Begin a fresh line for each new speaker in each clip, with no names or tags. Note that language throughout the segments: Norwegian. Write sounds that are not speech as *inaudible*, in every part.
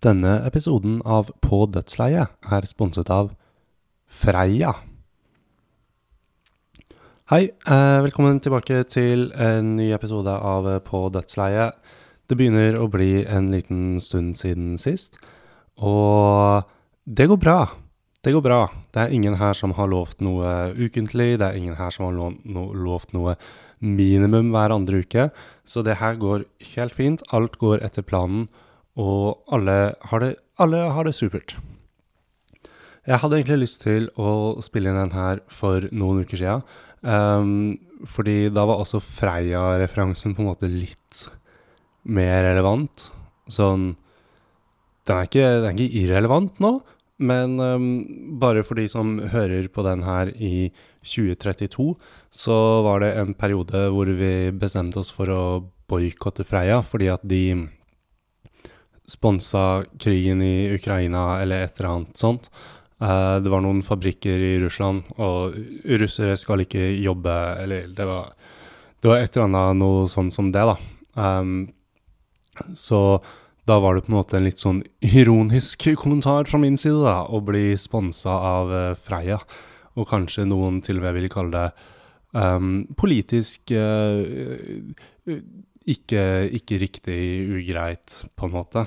Denne episoden av På dødsleiet er sponset av Freia. Hei, eh, velkommen tilbake til en ny episode av På dødsleiet. Det begynner å bli en liten stund siden sist, og det går bra. Det går bra. Det er ingen her som har lovt noe ukentlig, det er ingen her som har lovt noe minimum hver andre uke, så det her går helt fint. Alt går etter planen, og alle har det, alle har det supert. Jeg hadde egentlig lyst til å spille inn den her for noen uker siden, um, fordi da var også Freia-referansen på en måte litt mer relevant. Sånn Den er ikke, den er ikke irrelevant nå, men um, bare for de som hører på den her i 2032, så var det en periode hvor vi bestemte oss for å boikotte Freia, fordi at de sponsa krigen i Ukraina eller et eller annet sånt. Uh, det var noen fabrikker i Russland, og russere skal ikke jobbe Eller det var, det var et eller annet noe sånn som det, da. Um, så da var det på en måte en litt sånn ironisk *laughs* kommentar fra min side, da, å bli sponsa av uh, Freia. Og kanskje noen til og med vil kalle det um, politisk uh, ikke, ikke riktig ugreit, på en måte.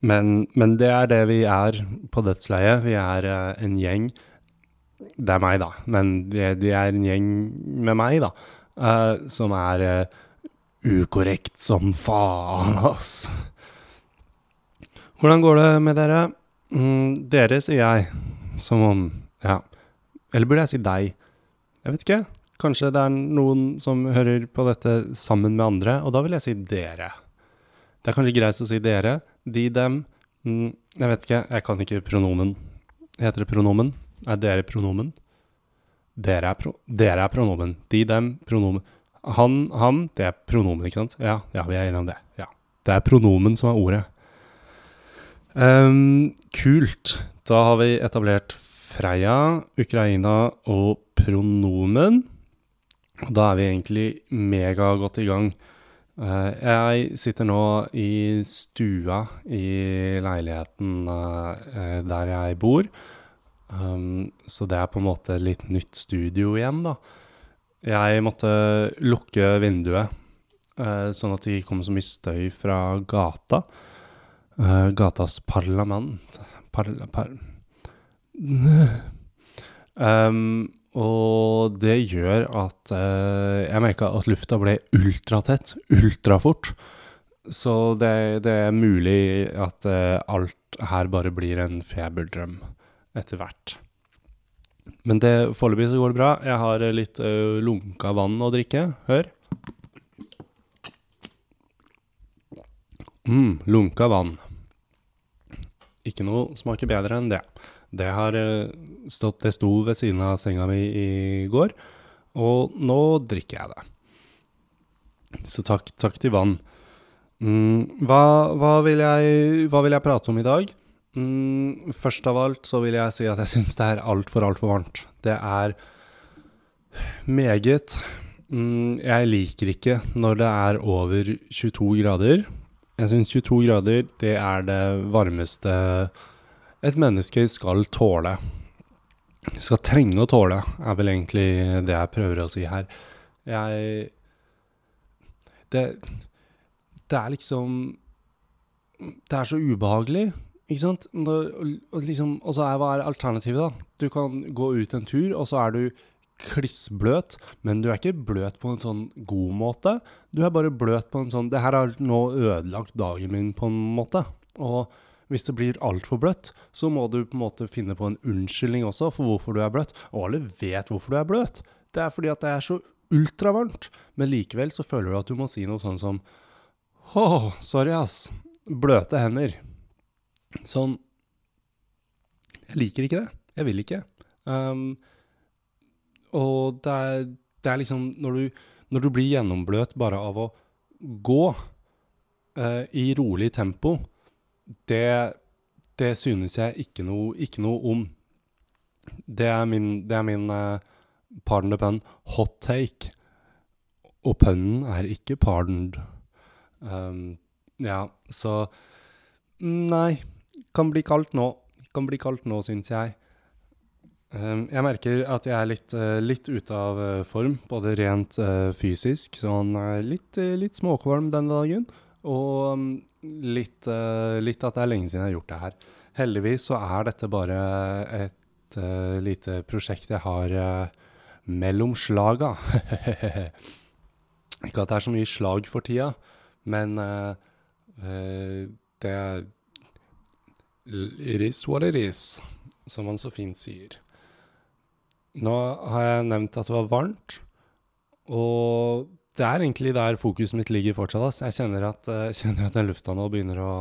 Men, men, det er det vi er på dødsleiet. Vi er uh, en gjeng Det er meg, da. Men vi er, vi er en gjeng med meg, da. Uh, som er uh, ukorrekt som faen, *laughs* ass. Hvordan går det med dere? Mm, dere, sier jeg. Som om Ja. Eller burde jeg si deg? Jeg vet ikke. Kanskje det er noen som hører på dette sammen med andre, og da vil jeg si dere. Det er kanskje greit å si dere. De, dem. Mm, jeg vet ikke, jeg kan ikke pronomen. Heter det pronomen? Er dere pronomen? Dere er, pro dere er pronomen. De, dem, pronomen. Han, ham, det er pronomen, ikke sant? Ja, ja vi er enige om det. Ja. Det er pronomen som er ordet. Um, kult. Da har vi etablert Freia, Ukraina og pronomen. Da er vi egentlig megagodt i gang. Uh, jeg sitter nå i stua i leiligheten uh, der jeg bor. Um, så det er på en måte litt nytt studio igjen, da. Jeg måtte lukke vinduet, uh, sånn at det ikke kom så mye støy fra gata. gatas parlament par, par. *laughs* Um, og det gjør at eh, jeg merka at lufta ble ultratett, ultrafort. Så det, det, er mulig at eh, alt her bare blir en feberdrøm etter hvert. Men det foreløpig så går det bra. Jeg har litt eh, lunka vann å drikke. Hør. mm, lunka vann. Ikke noe smaker bedre enn det. Det har stått, det sto ved siden av senga mi i går, og nå drikker jeg det. Så takk, takk til vann. Mm, hva, hva, vil jeg, hva, vil jeg, prate om i dag? Mm, først av alt så vil jeg si at jeg syns det er altfor, altfor varmt. Det er meget. Mm, jeg liker ikke når det er over 22 grader. Jeg syns 22 grader, det er det varmeste et menneske skal tåle. Skal trenge å tåle, er vel egentlig det jeg prøver å si her. Jeg Det, det er liksom Det er så ubehagelig, ikke sant? Og, liksom, og så er hva er alternativet, da? Du kan gå ut en tur, og så er du klissbløt, men du er ikke bløt på en sånn god måte. Du er bare bløt på en sånn Det her har nå ødelagt dagen min, på en måte. Og hvis det blir altfor bløtt, så må du på en måte finne på en unnskyldning også for hvorfor du er bløt. Og alle vet hvorfor du er bløt. Det er fordi at det er så ultravarmt. Men likevel så føler du at du må si noe sånn som Å, sorry, ass. Bløte hender. Sånn Jeg liker ikke det. Jeg vil ikke. Um, og det er, det er, liksom når du, når du blir gjennombløt bare av å gå uh, i rolig tempo det, det synes jeg ikke noe, ikke noe, om. Det er min, det er min uh, pardon the pun, hot take. Og pønnen er ikke pardoned. Um, ja, så Nei. Kan bli kaldt nå. Kan bli kaldt nå, syns jeg. Um, jeg merker at jeg er litt, uh, litt ute av uh, form, både rent uh, fysisk, sånn litt, litt småkvalm denne dagen, og um, litt, litt, at det er lenge siden jeg har gjort det her. Heldigvis så er dette bare et lite prosjekt jeg har mellom slaga. *laughs* Ikke at det er så mye slag for tida, men det er It is what it is, som man så fint sier. Nå har jeg nevnt at det var varmt, og det er egentlig der fokuset mitt ligger fortsatt. Ass. Jeg kjenner at, uh, kjenner at den lufta nå begynner å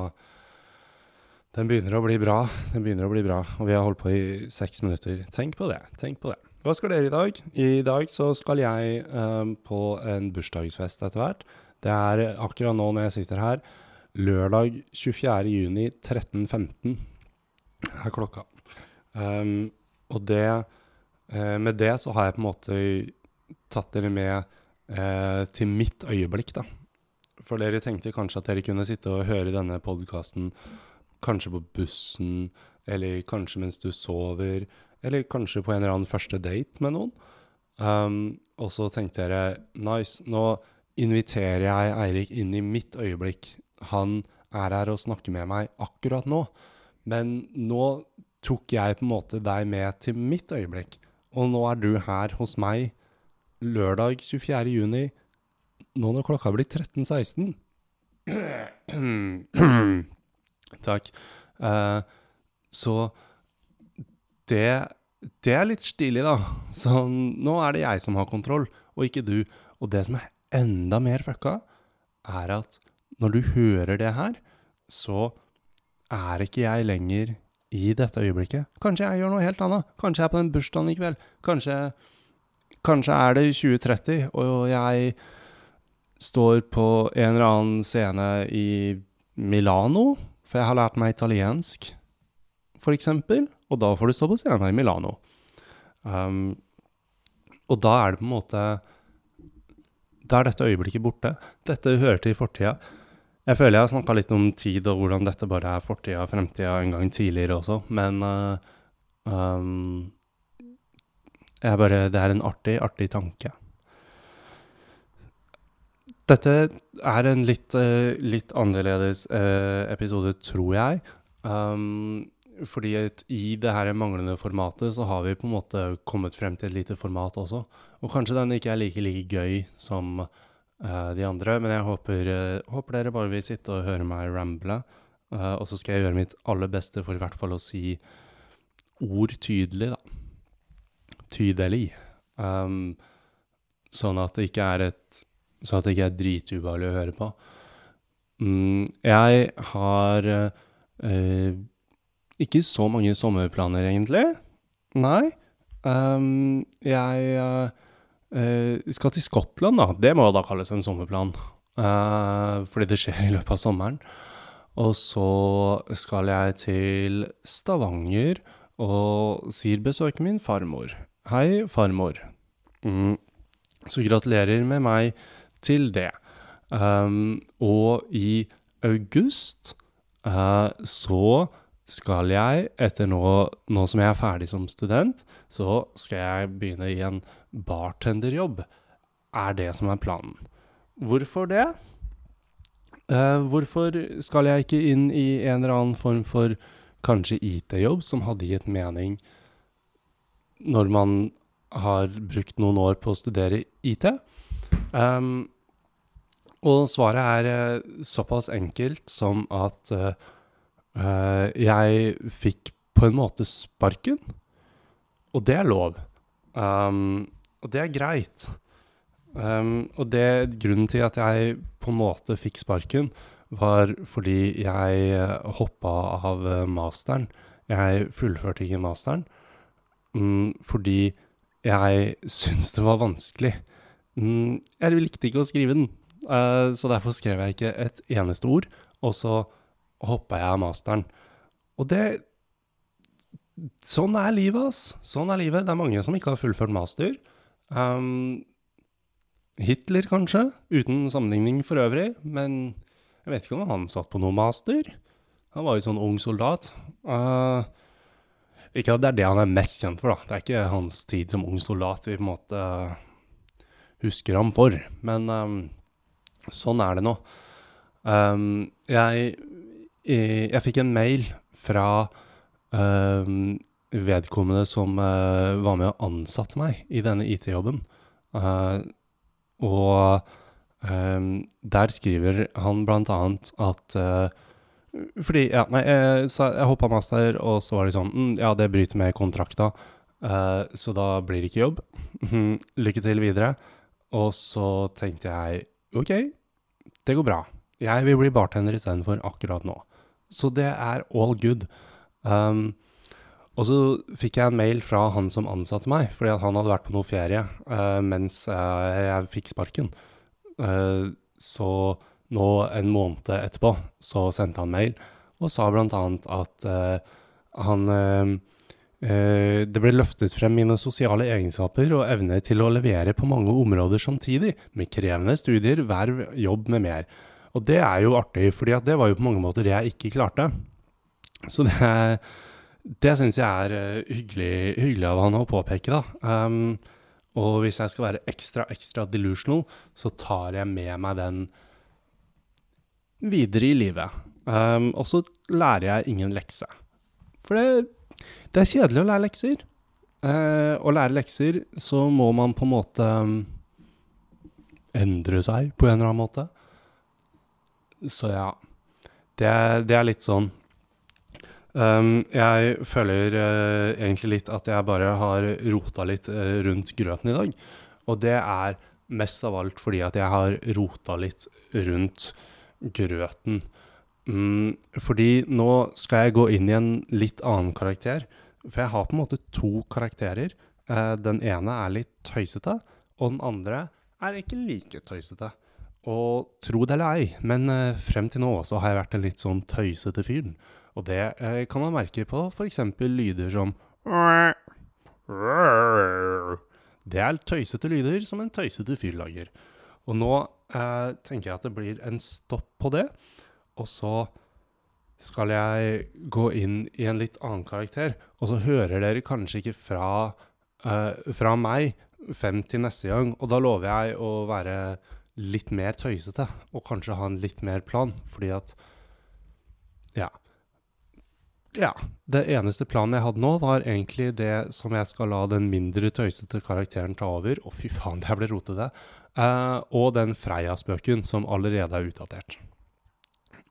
Den begynner å bli bra. Den begynner å bli bra, og vi har holdt på i seks minutter. Tenk på det. Tenk på det. Hva skal dere i dag? I dag så skal jeg um, på en bursdagsfest etter hvert. Det er akkurat nå når jeg sitter her, lørdag 24. juni 13.15 er klokka. Um, og det uh, med det så har jeg på en måte tatt dere med eh, til mitt øyeblikk, da. For dere tenkte kanskje at dere kunne sitte og høre denne podkasten kanskje på bussen, eller kanskje mens du sover, eller kanskje på en eller annen første date med noen. Um, og så tenkte dere nice, nå inviterer jeg Eirik inn i mitt øyeblikk. Han er her og snakker med meg akkurat nå. Men nå tok jeg på en måte deg med til mitt øyeblikk. Og nå er du her hos meg lørdag 24. juni, nå når klokka blir 13.16. *clears throat* Takk. Uh, så det, det er litt stilig, da. Så nå er det jeg som har kontroll, og ikke du. Og det som er enda mer fucka, er at når du hører det her, så er ikke jeg lenger i dette øyeblikket. Kanskje jeg gjør noe helt annet. Kanskje jeg er på den bursdagen i kveld. Kanskje, kanskje er det i 2030, og jeg står på en eller annen scene i Milano, for jeg har lært meg italiensk, eksempel. Og da får du stå på scenen i Milano. Um, og da er det på en måte Da er dette øyeblikket borte. Dette hører til fortida. Jeg føler jeg har snakka litt om tid og hvordan dette bare er fortida og fremtida en gang tidligere også, men uh, um, bare, Det er en artig, artig tanke. Dette er en litt, uh, litt annerledes uh, episode, tror jeg. Um, fordi i det her manglende formatet så har vi på en måte kommet frem til et lite format også. Og kanskje den ikke er like, like gøy som uh, de andre. Men jeg håper, uh, håper, dere bare vil sitte og høre meg ramble. Uh, og så skal jeg gjøre mitt aller beste for i hvert fall å si ord tydelig, da. Tydelig. Um, sånn at det ikke er et Sånn at det ikke er dritubehagelig å høre på. Mm, jeg har ikke så mange sommerplaner, egentlig. Nei. Um, jeg Uh, skal til Skottland, da. Det må da kalles en sommerplan. Uh, fordi det skjer i løpet av sommeren. Og så skal jeg til Stavanger og sier besøke min farmor. Hei, farmor. Mm. Så gratulerer med meg til det. Um, og i august uh, så skal jeg, etter nå, nå, som jeg er ferdig som student, så skal jeg begynne i en bartenderjobb. Er det som er planen. Hvorfor det? Uh, hvorfor skal jeg ikke inn i en eller annen form for kanskje IT-jobb som hadde gitt mening når man har brukt noen år på å studere IT? Um, og svaret er uh, såpass enkelt som at Uh, jeg fikk på en måte sparken, og det er lov. Um, og det er greit. Um, og det grunnen til at jeg på en måte fikk sparken, var fordi jeg hoppa av masteren. Jeg fullførte ikke masteren um, fordi jeg syntes det var vanskelig. Mm, jeg likte ikke å skrive den, uh, så derfor skrev jeg ikke et eneste ord. Og så hoppa jeg av masteren. Og det Sånn er livet, ass. Sånn er livet. Det er mange som ikke har fullført master. Um, Hitler, kanskje, uten sammenligning for øvrig, men jeg vet ikke om han satt på noe master. Han var jo sånn ung soldat. Uh, ikke at det er det han er mest kjent for, da. Det er ikke hans tid som ung soldat vi på en måte husker ham for. Men um, sånn er det nå. Um, jeg, jeg fikk en mail fra um, vedkommende som uh, var med og ansatte meg i denne IT-jobben. Uh, og um, der skriver han blant annet at uh, fordi, ja, nei, jeg, så jeg hoppa master, og så var det sånn mm, Ja, det bryter med kontrakta, uh, så da blir det ikke jobb. *laughs* Lykke til videre. Og så tenkte jeg OK, det går bra. Jeg vil bli bartender istedenfor akkurat nå. Så det er all good. Um, og så fikk jeg en mail fra han som ansatte meg, fordi han hadde vært på noe ferie uh, mens uh, jeg fikk sparken. Uh, så nå en måned etterpå så sendte han mail og sa bl.a. at uh, han uh, uh, Det ble løftet frem mine sosiale egenskaper og evne til å levere på mange områder samtidig, med krevende studier, verv, jobb med mer. Og det er jo artig, fordi det var jo på mange måter det jeg ikke klarte. Så det, det syns jeg er hyggelig, hyggelig, av han å påpeke, da. Um, og hvis jeg skal være ekstra, ekstra delusional, så tar jeg med meg den videre i livet. Um, og så lærer jeg ingen lekse. For det, det er kjedelig å lære lekser. Uh, å lære lekser, så må man på en måte um, endre seg på en eller annen måte. Så ja. Det, det er litt sånn um, Jeg føler uh, egentlig litt at jeg bare har rota litt uh, rundt grøten i dag. Og det er mest av alt fordi at jeg har rota litt rundt grøten. Mm, fordi nå skal jeg gå inn i en litt annen karakter. For jeg har på en måte to karakterer. Eh, den ene er litt tøysete, og den andre er ikke like tøysete. Og tro det eller ei, men eh, frem til nå også har jeg vært en litt sånn tøysete fyr. Og det eh, kan man merke på f.eks. lyder som Det er tøysete lyder som en tøysete fyr lager. Og nå eh, tenker jeg at det blir en stopp på det. Og så skal jeg gå inn i en litt annen karakter. Og så hører dere kanskje ikke fra, eh, fra meg fem til neste gang. Og da lover jeg å være litt mer tøysete, og kanskje ha en litt mer plan. Fordi at Ja. Ja. Det eneste planen jeg hadde nå, var egentlig det som jeg skal la den mindre tøysete karakteren ta over. Å, fy faen, det ble rotete. Uh, og den Freia-spøken som allerede er utdatert.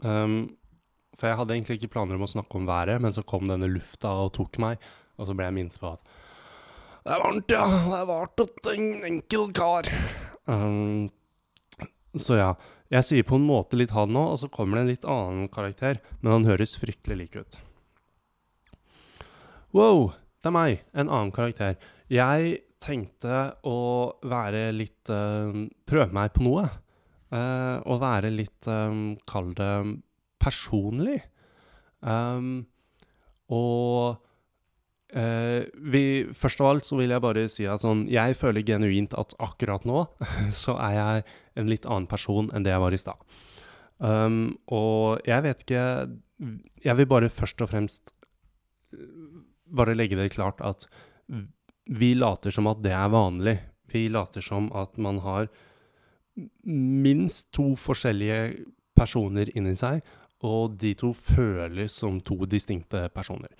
Um, for jeg hadde egentlig ikke planer om å snakke om været, men så kom denne lufta og tok meg, og så ble jeg minnet på at Det er varmt, ja. Det er vart at en enkel kar. Um, så ja. Jeg sier på en måte litt han nå, og så kommer det en litt annen karakter, men han høres fryktelig lik ut. Wow, det er meg. En annen karakter. Jeg tenkte å være litt uh, Prøve meg på noe. Uh, og være litt um, Kall det personlig. Um, og uh, vi, Først av alt så vil jeg bare si at sånn Jeg føler genuint at akkurat nå *laughs* så er jeg en litt annen person enn det jeg var i stad. Um, og jeg vet ikke Jeg vil bare først og fremst bare legge det klart at vi later som at det er vanlig. Vi later som at man har minst to forskjellige personer inni seg, og de to føles som to distinkte personer.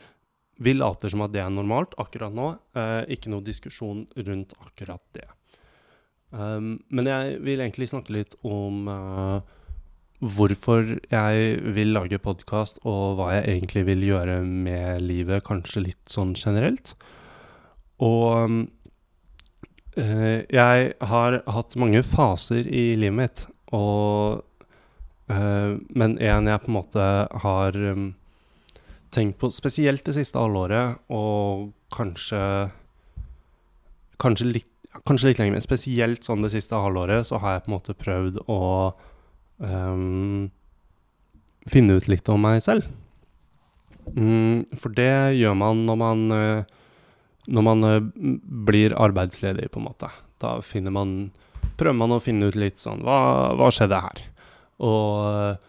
Vi later som at det er normalt akkurat nå. Eh, ikke noe diskusjon rundt akkurat det. Um, men jeg vil egentlig snakke litt om uh, hvorfor jeg vil lage podkast, og hva jeg egentlig vil gjøre med livet, kanskje litt sånn generelt. Og øh, jeg har hatt mange faser i livet mitt, og øh, Men en jeg på en måte har øh, tenkt på spesielt det siste halvåret, og kanskje Kanskje litt, kanskje litt lenger, men spesielt sånn det siste halvåret, så har jeg på en måte prøvd å um, finne ut litt om meg selv. Mm, for det gjør man når man uh, når man uh, blir arbeidsledig, på en måte. Da finner man Prøver man å finne ut litt sånn Hva, hva skjedde her? Og uh,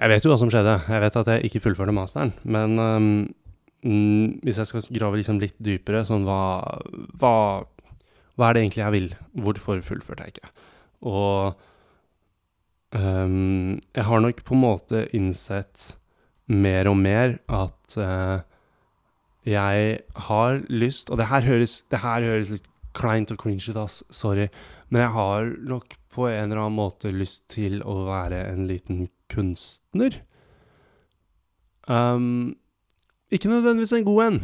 Jeg vet jo hva som skjedde. Jeg vet at jeg ikke fullførte masteren. Men um, hvis jeg skal grave liksom litt dypere, sånn hva, hva, hva er det egentlig jeg vil? Hvorfor fullførte jeg ikke? Og um, jeg har nok på en måte innsett mer og mer at uh, jeg har lyst Og det her høres, det her høres litt kleint og cringe ut, ass. Sorry. Men jeg har nok på en eller annen måte lyst til å være en liten kunstner. Um, ikke nødvendigvis en god en,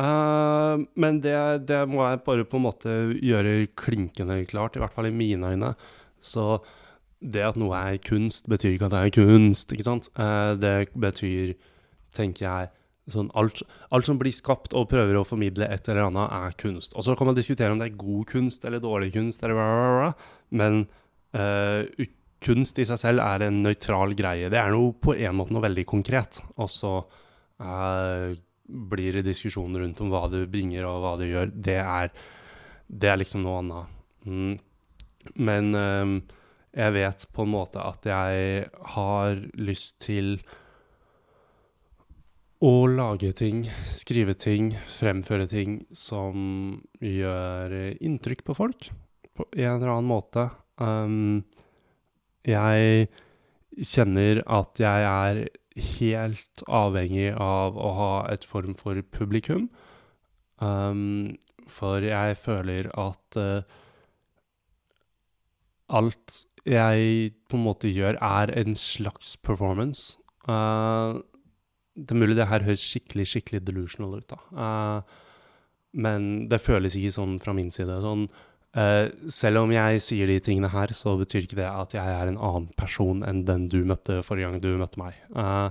uh, men det, det, må jeg bare på en måte gjøre klinkende klart, i hvert fall i mine øyne. Så det at noe er kunst, betyr ikke at det er kunst, ikke sant? Uh, det betyr, tenker jeg, Sånn alt, alt, som blir skapt og prøver å formidle et eller annet, er kunst. Og så kan man diskutere om det er god kunst eller dårlig kunst, eller bla, bla, bla. men uh, kunst i seg selv er en nøytral greie. Det er noe, på en måte noe veldig konkret. Og så uh, blir det diskusjoner rundt om hva du bringer og hva du gjør. Det er, det er liksom noe annet. Mm. Men uh, jeg vet på en måte at jeg har lyst til å lage ting, skrive ting, fremføre ting som gjør inntrykk på folk på en eller annen måte. Um, jeg kjenner at jeg er helt avhengig av å ha et form for publikum. Um, for jeg føler at uh, alt jeg på en måte gjør, er en slags performance. Uh, det er mulig det her høres skikkelig, skikkelig delusional ut, da. Uh, men det føles ikke sånn fra min side. Sånn, uh, selv om jeg sier de tingene her, så betyr ikke det at jeg er en annen person enn den du møtte forrige gang du møtte meg. Uh,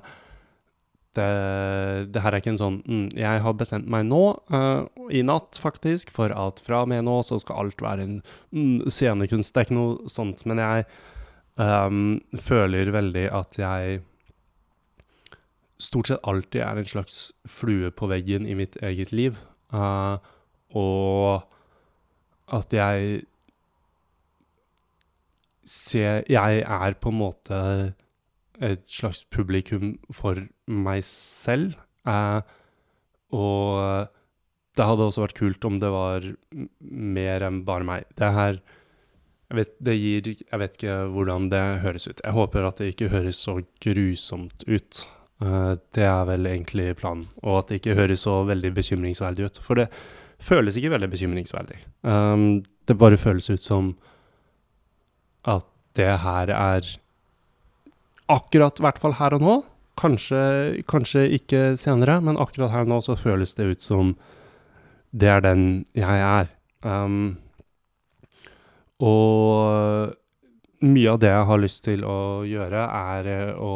det, det, her er ikke en sånn mm, Jeg har bestemt meg nå, i natt faktisk, for at fra og med nå så skal alt være en mm, scenekunst. Det er ikke noe sånt. Men jeg um, føler veldig at jeg stort sett alltid er en slags flue på veggen i mitt eget liv. Uh, og at jeg ser Jeg er på en måte et slags publikum for meg selv. Eh, og det hadde også vært kult om det var mer enn bare meg. Det her jeg vet, det gir, jeg vet ikke hvordan det høres ut. Jeg håper at det ikke høres så grusomt ut. Eh, det er vel egentlig planen. Og at det ikke høres så veldig bekymringsverdig ut. For det føles ikke veldig bekymringsverdig. Um, det bare føles ut som at det her er akkurat, i hvert fall her og nå. Kanskje, kanskje ikke senere, men akkurat her og nå så føles det ut som det er den jeg er. Um, og mye av det jeg har lyst til å gjøre, er eh, å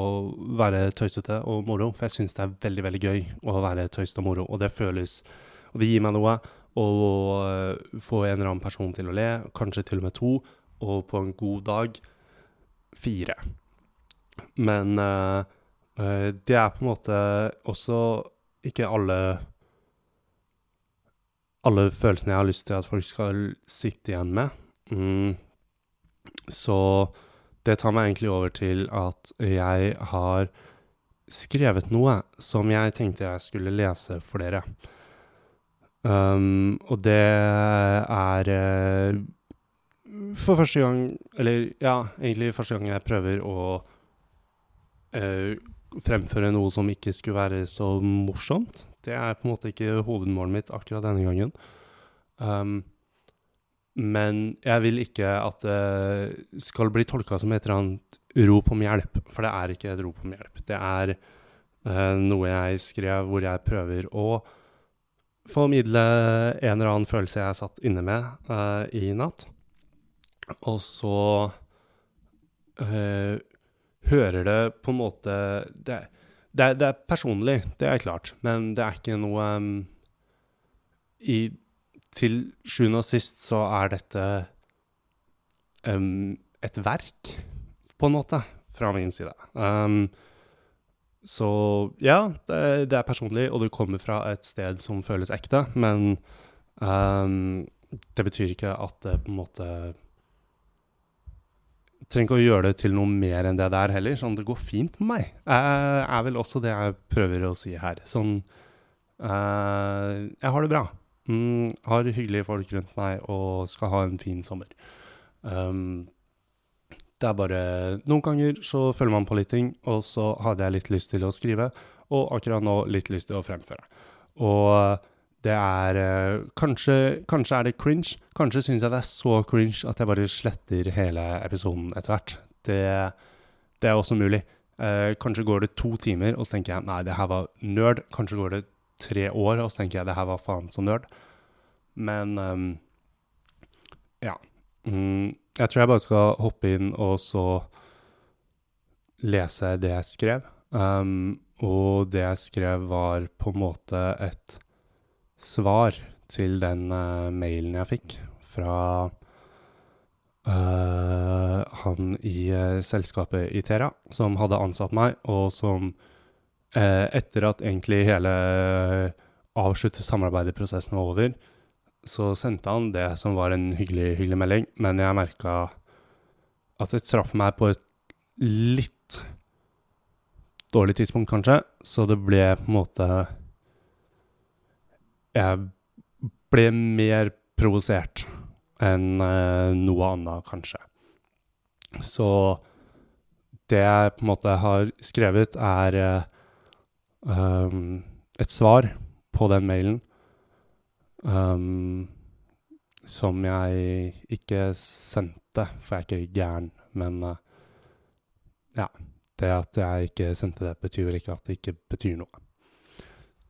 være tøysete og moro. For jeg syns det er veldig, veldig gøy å være tøysete og moro. Og det føles Og det gir meg noe å eh, få en eller annen person til å le, kanskje til og med to, og på en god dag fire. Men uh, det er på en måte også ikke alle alle følelsene jeg har lyst til at folk skal sitte igjen med. Mm. Så det tar meg egentlig over til at jeg har skrevet noe som jeg tenkte jeg skulle lese for dere. Um, og det er uh, for første gang Eller ja, egentlig første gang jeg prøver å uh, fremføre noe som ikke skulle være så morsomt. Det er på en måte ikke hovedmålet mitt akkurat denne gangen. Um, men jeg vil ikke at det skal bli tolka som et eller annet rop om hjelp, for det er ikke et rop om hjelp. Det er uh, noe jeg skrev hvor jeg prøver å formidle en eller annen følelse jeg satt inne med uh, i natt. Og så uh, hører det på en måte det, det, det, er personlig, det er klart, men det er ikke noe um, i til sjuende og sist så er dette um, et verk, på en måte, fra min side. Um, så ja, det, det, er personlig, og det kommer fra et sted som føles ekte, men um, det betyr ikke at det på en måte trenger ikke å gjøre det til noe mer enn det det er heller. Sånn, det går fint med meg. Uh, er vel også det jeg prøver å si her. Sånn uh, Jeg har det bra. Mm, har hyggelige folk rundt meg og skal ha en fin sommer. Um, det er bare Noen ganger så følger man på litt ting, og så hadde jeg litt lyst til å skrive, og akkurat nå litt lyst til å fremføre. Og det er uh, kanskje, kanskje, er det cringe. Kanskje syns jeg det er så cringe at jeg bare sletter hele episoden etter hvert. Det, det, er også mulig. Eh, kanskje går det to timer, og så tenker jeg nei, det her var nerd. Kanskje går det tre år, og så tenker jeg det her var faen så nerd. Men um, ja. Mm, jeg tror jeg bare skal hoppe inn og så lese det jeg skrev. Um, og det jeg skrev, var på en måte et svar til den uh, mailen jeg fikk fra uh, han i uh, selskapet Itera, som hadde ansatt meg, og som etter at egentlig hele avsluttet samarbeidet-prosessen var over, så sendte han det som var en hyggelig, hyggelig melding, men jeg merka at det traff meg på et litt dårlig tidspunkt, kanskje, så det ble på en måte Jeg ble mer provosert enn uh, noe annet, kanskje. Så det jeg på en måte har skrevet, er uh, um, et svar på den mailen um, som jeg ikke sendte, for jeg er ikke gæren, men uh, ja. Det at jeg ikke sendte det, betyr ikke at det ikke betyr noe.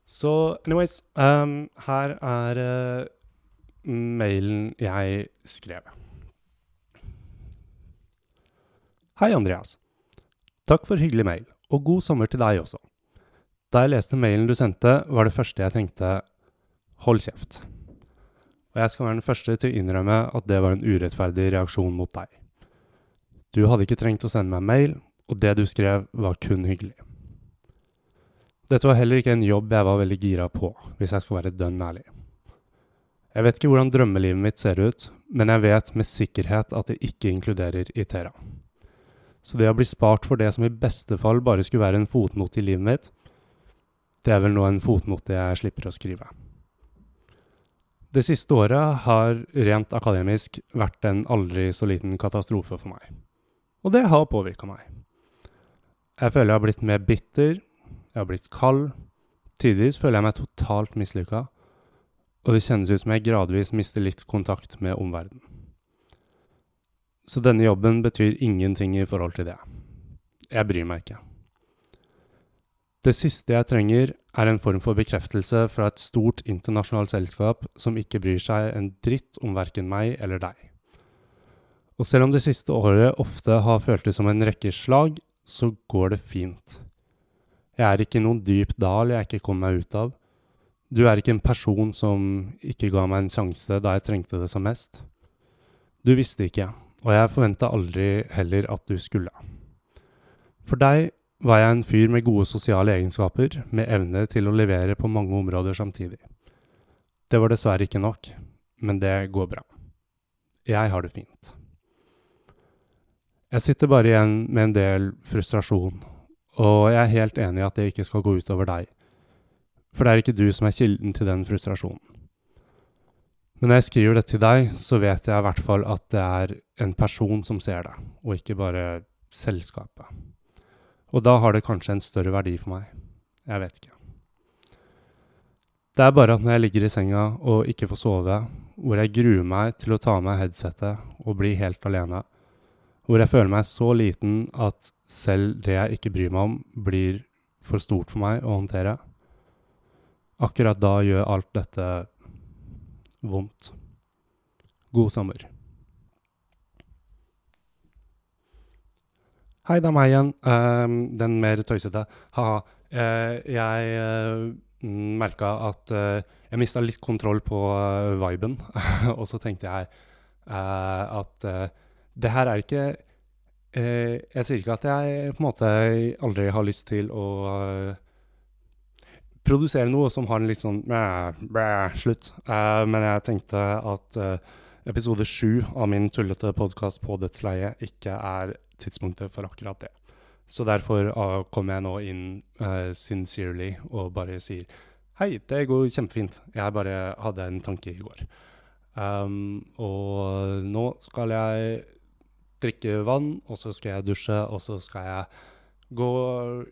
Så anyways, um, her er uh, mailen jeg skrev. Hei, Andreas. Takk for hyggelig mail, og god sommer til deg også. Da jeg leste mailen du sendte, var det første jeg tenkte hold kjeft. Og jeg skal være den første til å innrømme at det var en urettferdig reaksjon mot deg. Du hadde ikke trengt å sende meg mail, og det du skrev var kun hyggelig. Dette var heller ikke en jobb jeg var veldig gira på, hvis jeg skal være dønn ærlig. Jeg vet ikke hvordan drømmelivet mitt ser ut, men jeg vet med sikkerhet at det ikke inkluderer Itera. Så det å bli spart for det som i beste fall bare skulle være en fotnote i livet mitt, det er vel nå en fotnote jeg slipper å skrive. Det siste året har rent akademisk vært en aldri så liten katastrofe for meg. Og det har påvirka meg. Jeg føler jeg har blitt mer bitter, jeg har blitt kald. Tidvis føler jeg meg totalt mislykka, og det kjennes ut som jeg gradvis mister litt kontakt med omverdenen. Så denne jobben betyr ingenting i forhold til det. Jeg bryr meg ikke. Det siste jeg trenger, er en form for bekreftelse fra et stort internasjonalt selskap som ikke bryr seg en dritt om verken meg eller deg. Og selv om det siste året ofte har føltes som en rekke slag, så går det fint. Jeg er ikke i noen dyp dal jeg ikke kom meg ut av. Du er ikke en person som ikke ga meg en sjanse da jeg trengte det som mest. Du visste ikke, og jeg forventa aldri heller at du skulle. For deg var jeg en fyr med gode sosiale egenskaper, med evne til å levere på mange områder samtidig. Det var dessverre ikke nok, men det går bra. Jeg har det fint. Jeg sitter bare igjen med en del frustrasjon, og jeg er helt enig i at det ikke skal gå utover deg, for det er ikke du som er kilden til den frustrasjonen. Men når jeg skriver det til deg, så vet jeg i hvert fall at det er en person som ser det, og ikke bare selskapet. Og da har det kanskje en større verdi for meg. Jeg vet ikke. Det er bare at når jeg ligger i senga og ikke får sove, hvor jeg gruer meg til å ta av meg headsetet og bli helt alene, hvor jeg føler meg så liten at selv det jeg ikke bryr meg om, blir for stort for meg å håndtere, akkurat da gjør alt dette vondt. God sommer. Hei, det er meg igjen. Um, den mer tøysete. Ha-ha. Uh, jeg uh, merka at uh, jeg mista litt kontroll på uh, viben. *laughs* og så tenkte jeg at det her er ikke Jeg sier ikke at jeg på en måte aldri har lyst til å produsere noe som har en litt sånn bæ, bæ, slutt. men jeg tenkte at episode sju av min tullete podkast på dødsleiet ikke er tidspunktet for akkurat det. Så derfor uh, kommer jeg nå inn uh, sincerely og bare sier Hei, det går kjempefint. Jeg bare hadde en tanke i går. Um, og nå skal jeg drikke vann, og så skal jeg dusje, og så skal jeg gå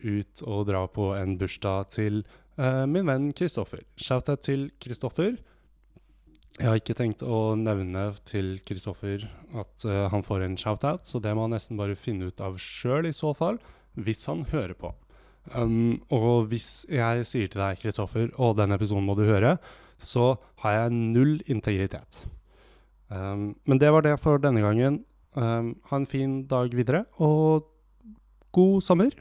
ut og dra på en bursdag til uh, min venn Kristoffer. Shout-out til Kristoffer. Jeg har ikke tenkt å nevne til Kristoffer at uh, han får en shout-out, så det må han nesten bare finne ut av sjøl i så fall, hvis han hører på. Um, og hvis jeg sier til deg, Kristoffer, og den episoden må du høre, så har jeg null integritet. Um, men det var det for denne gangen. Um, ha en fin dag videre, og god sommer.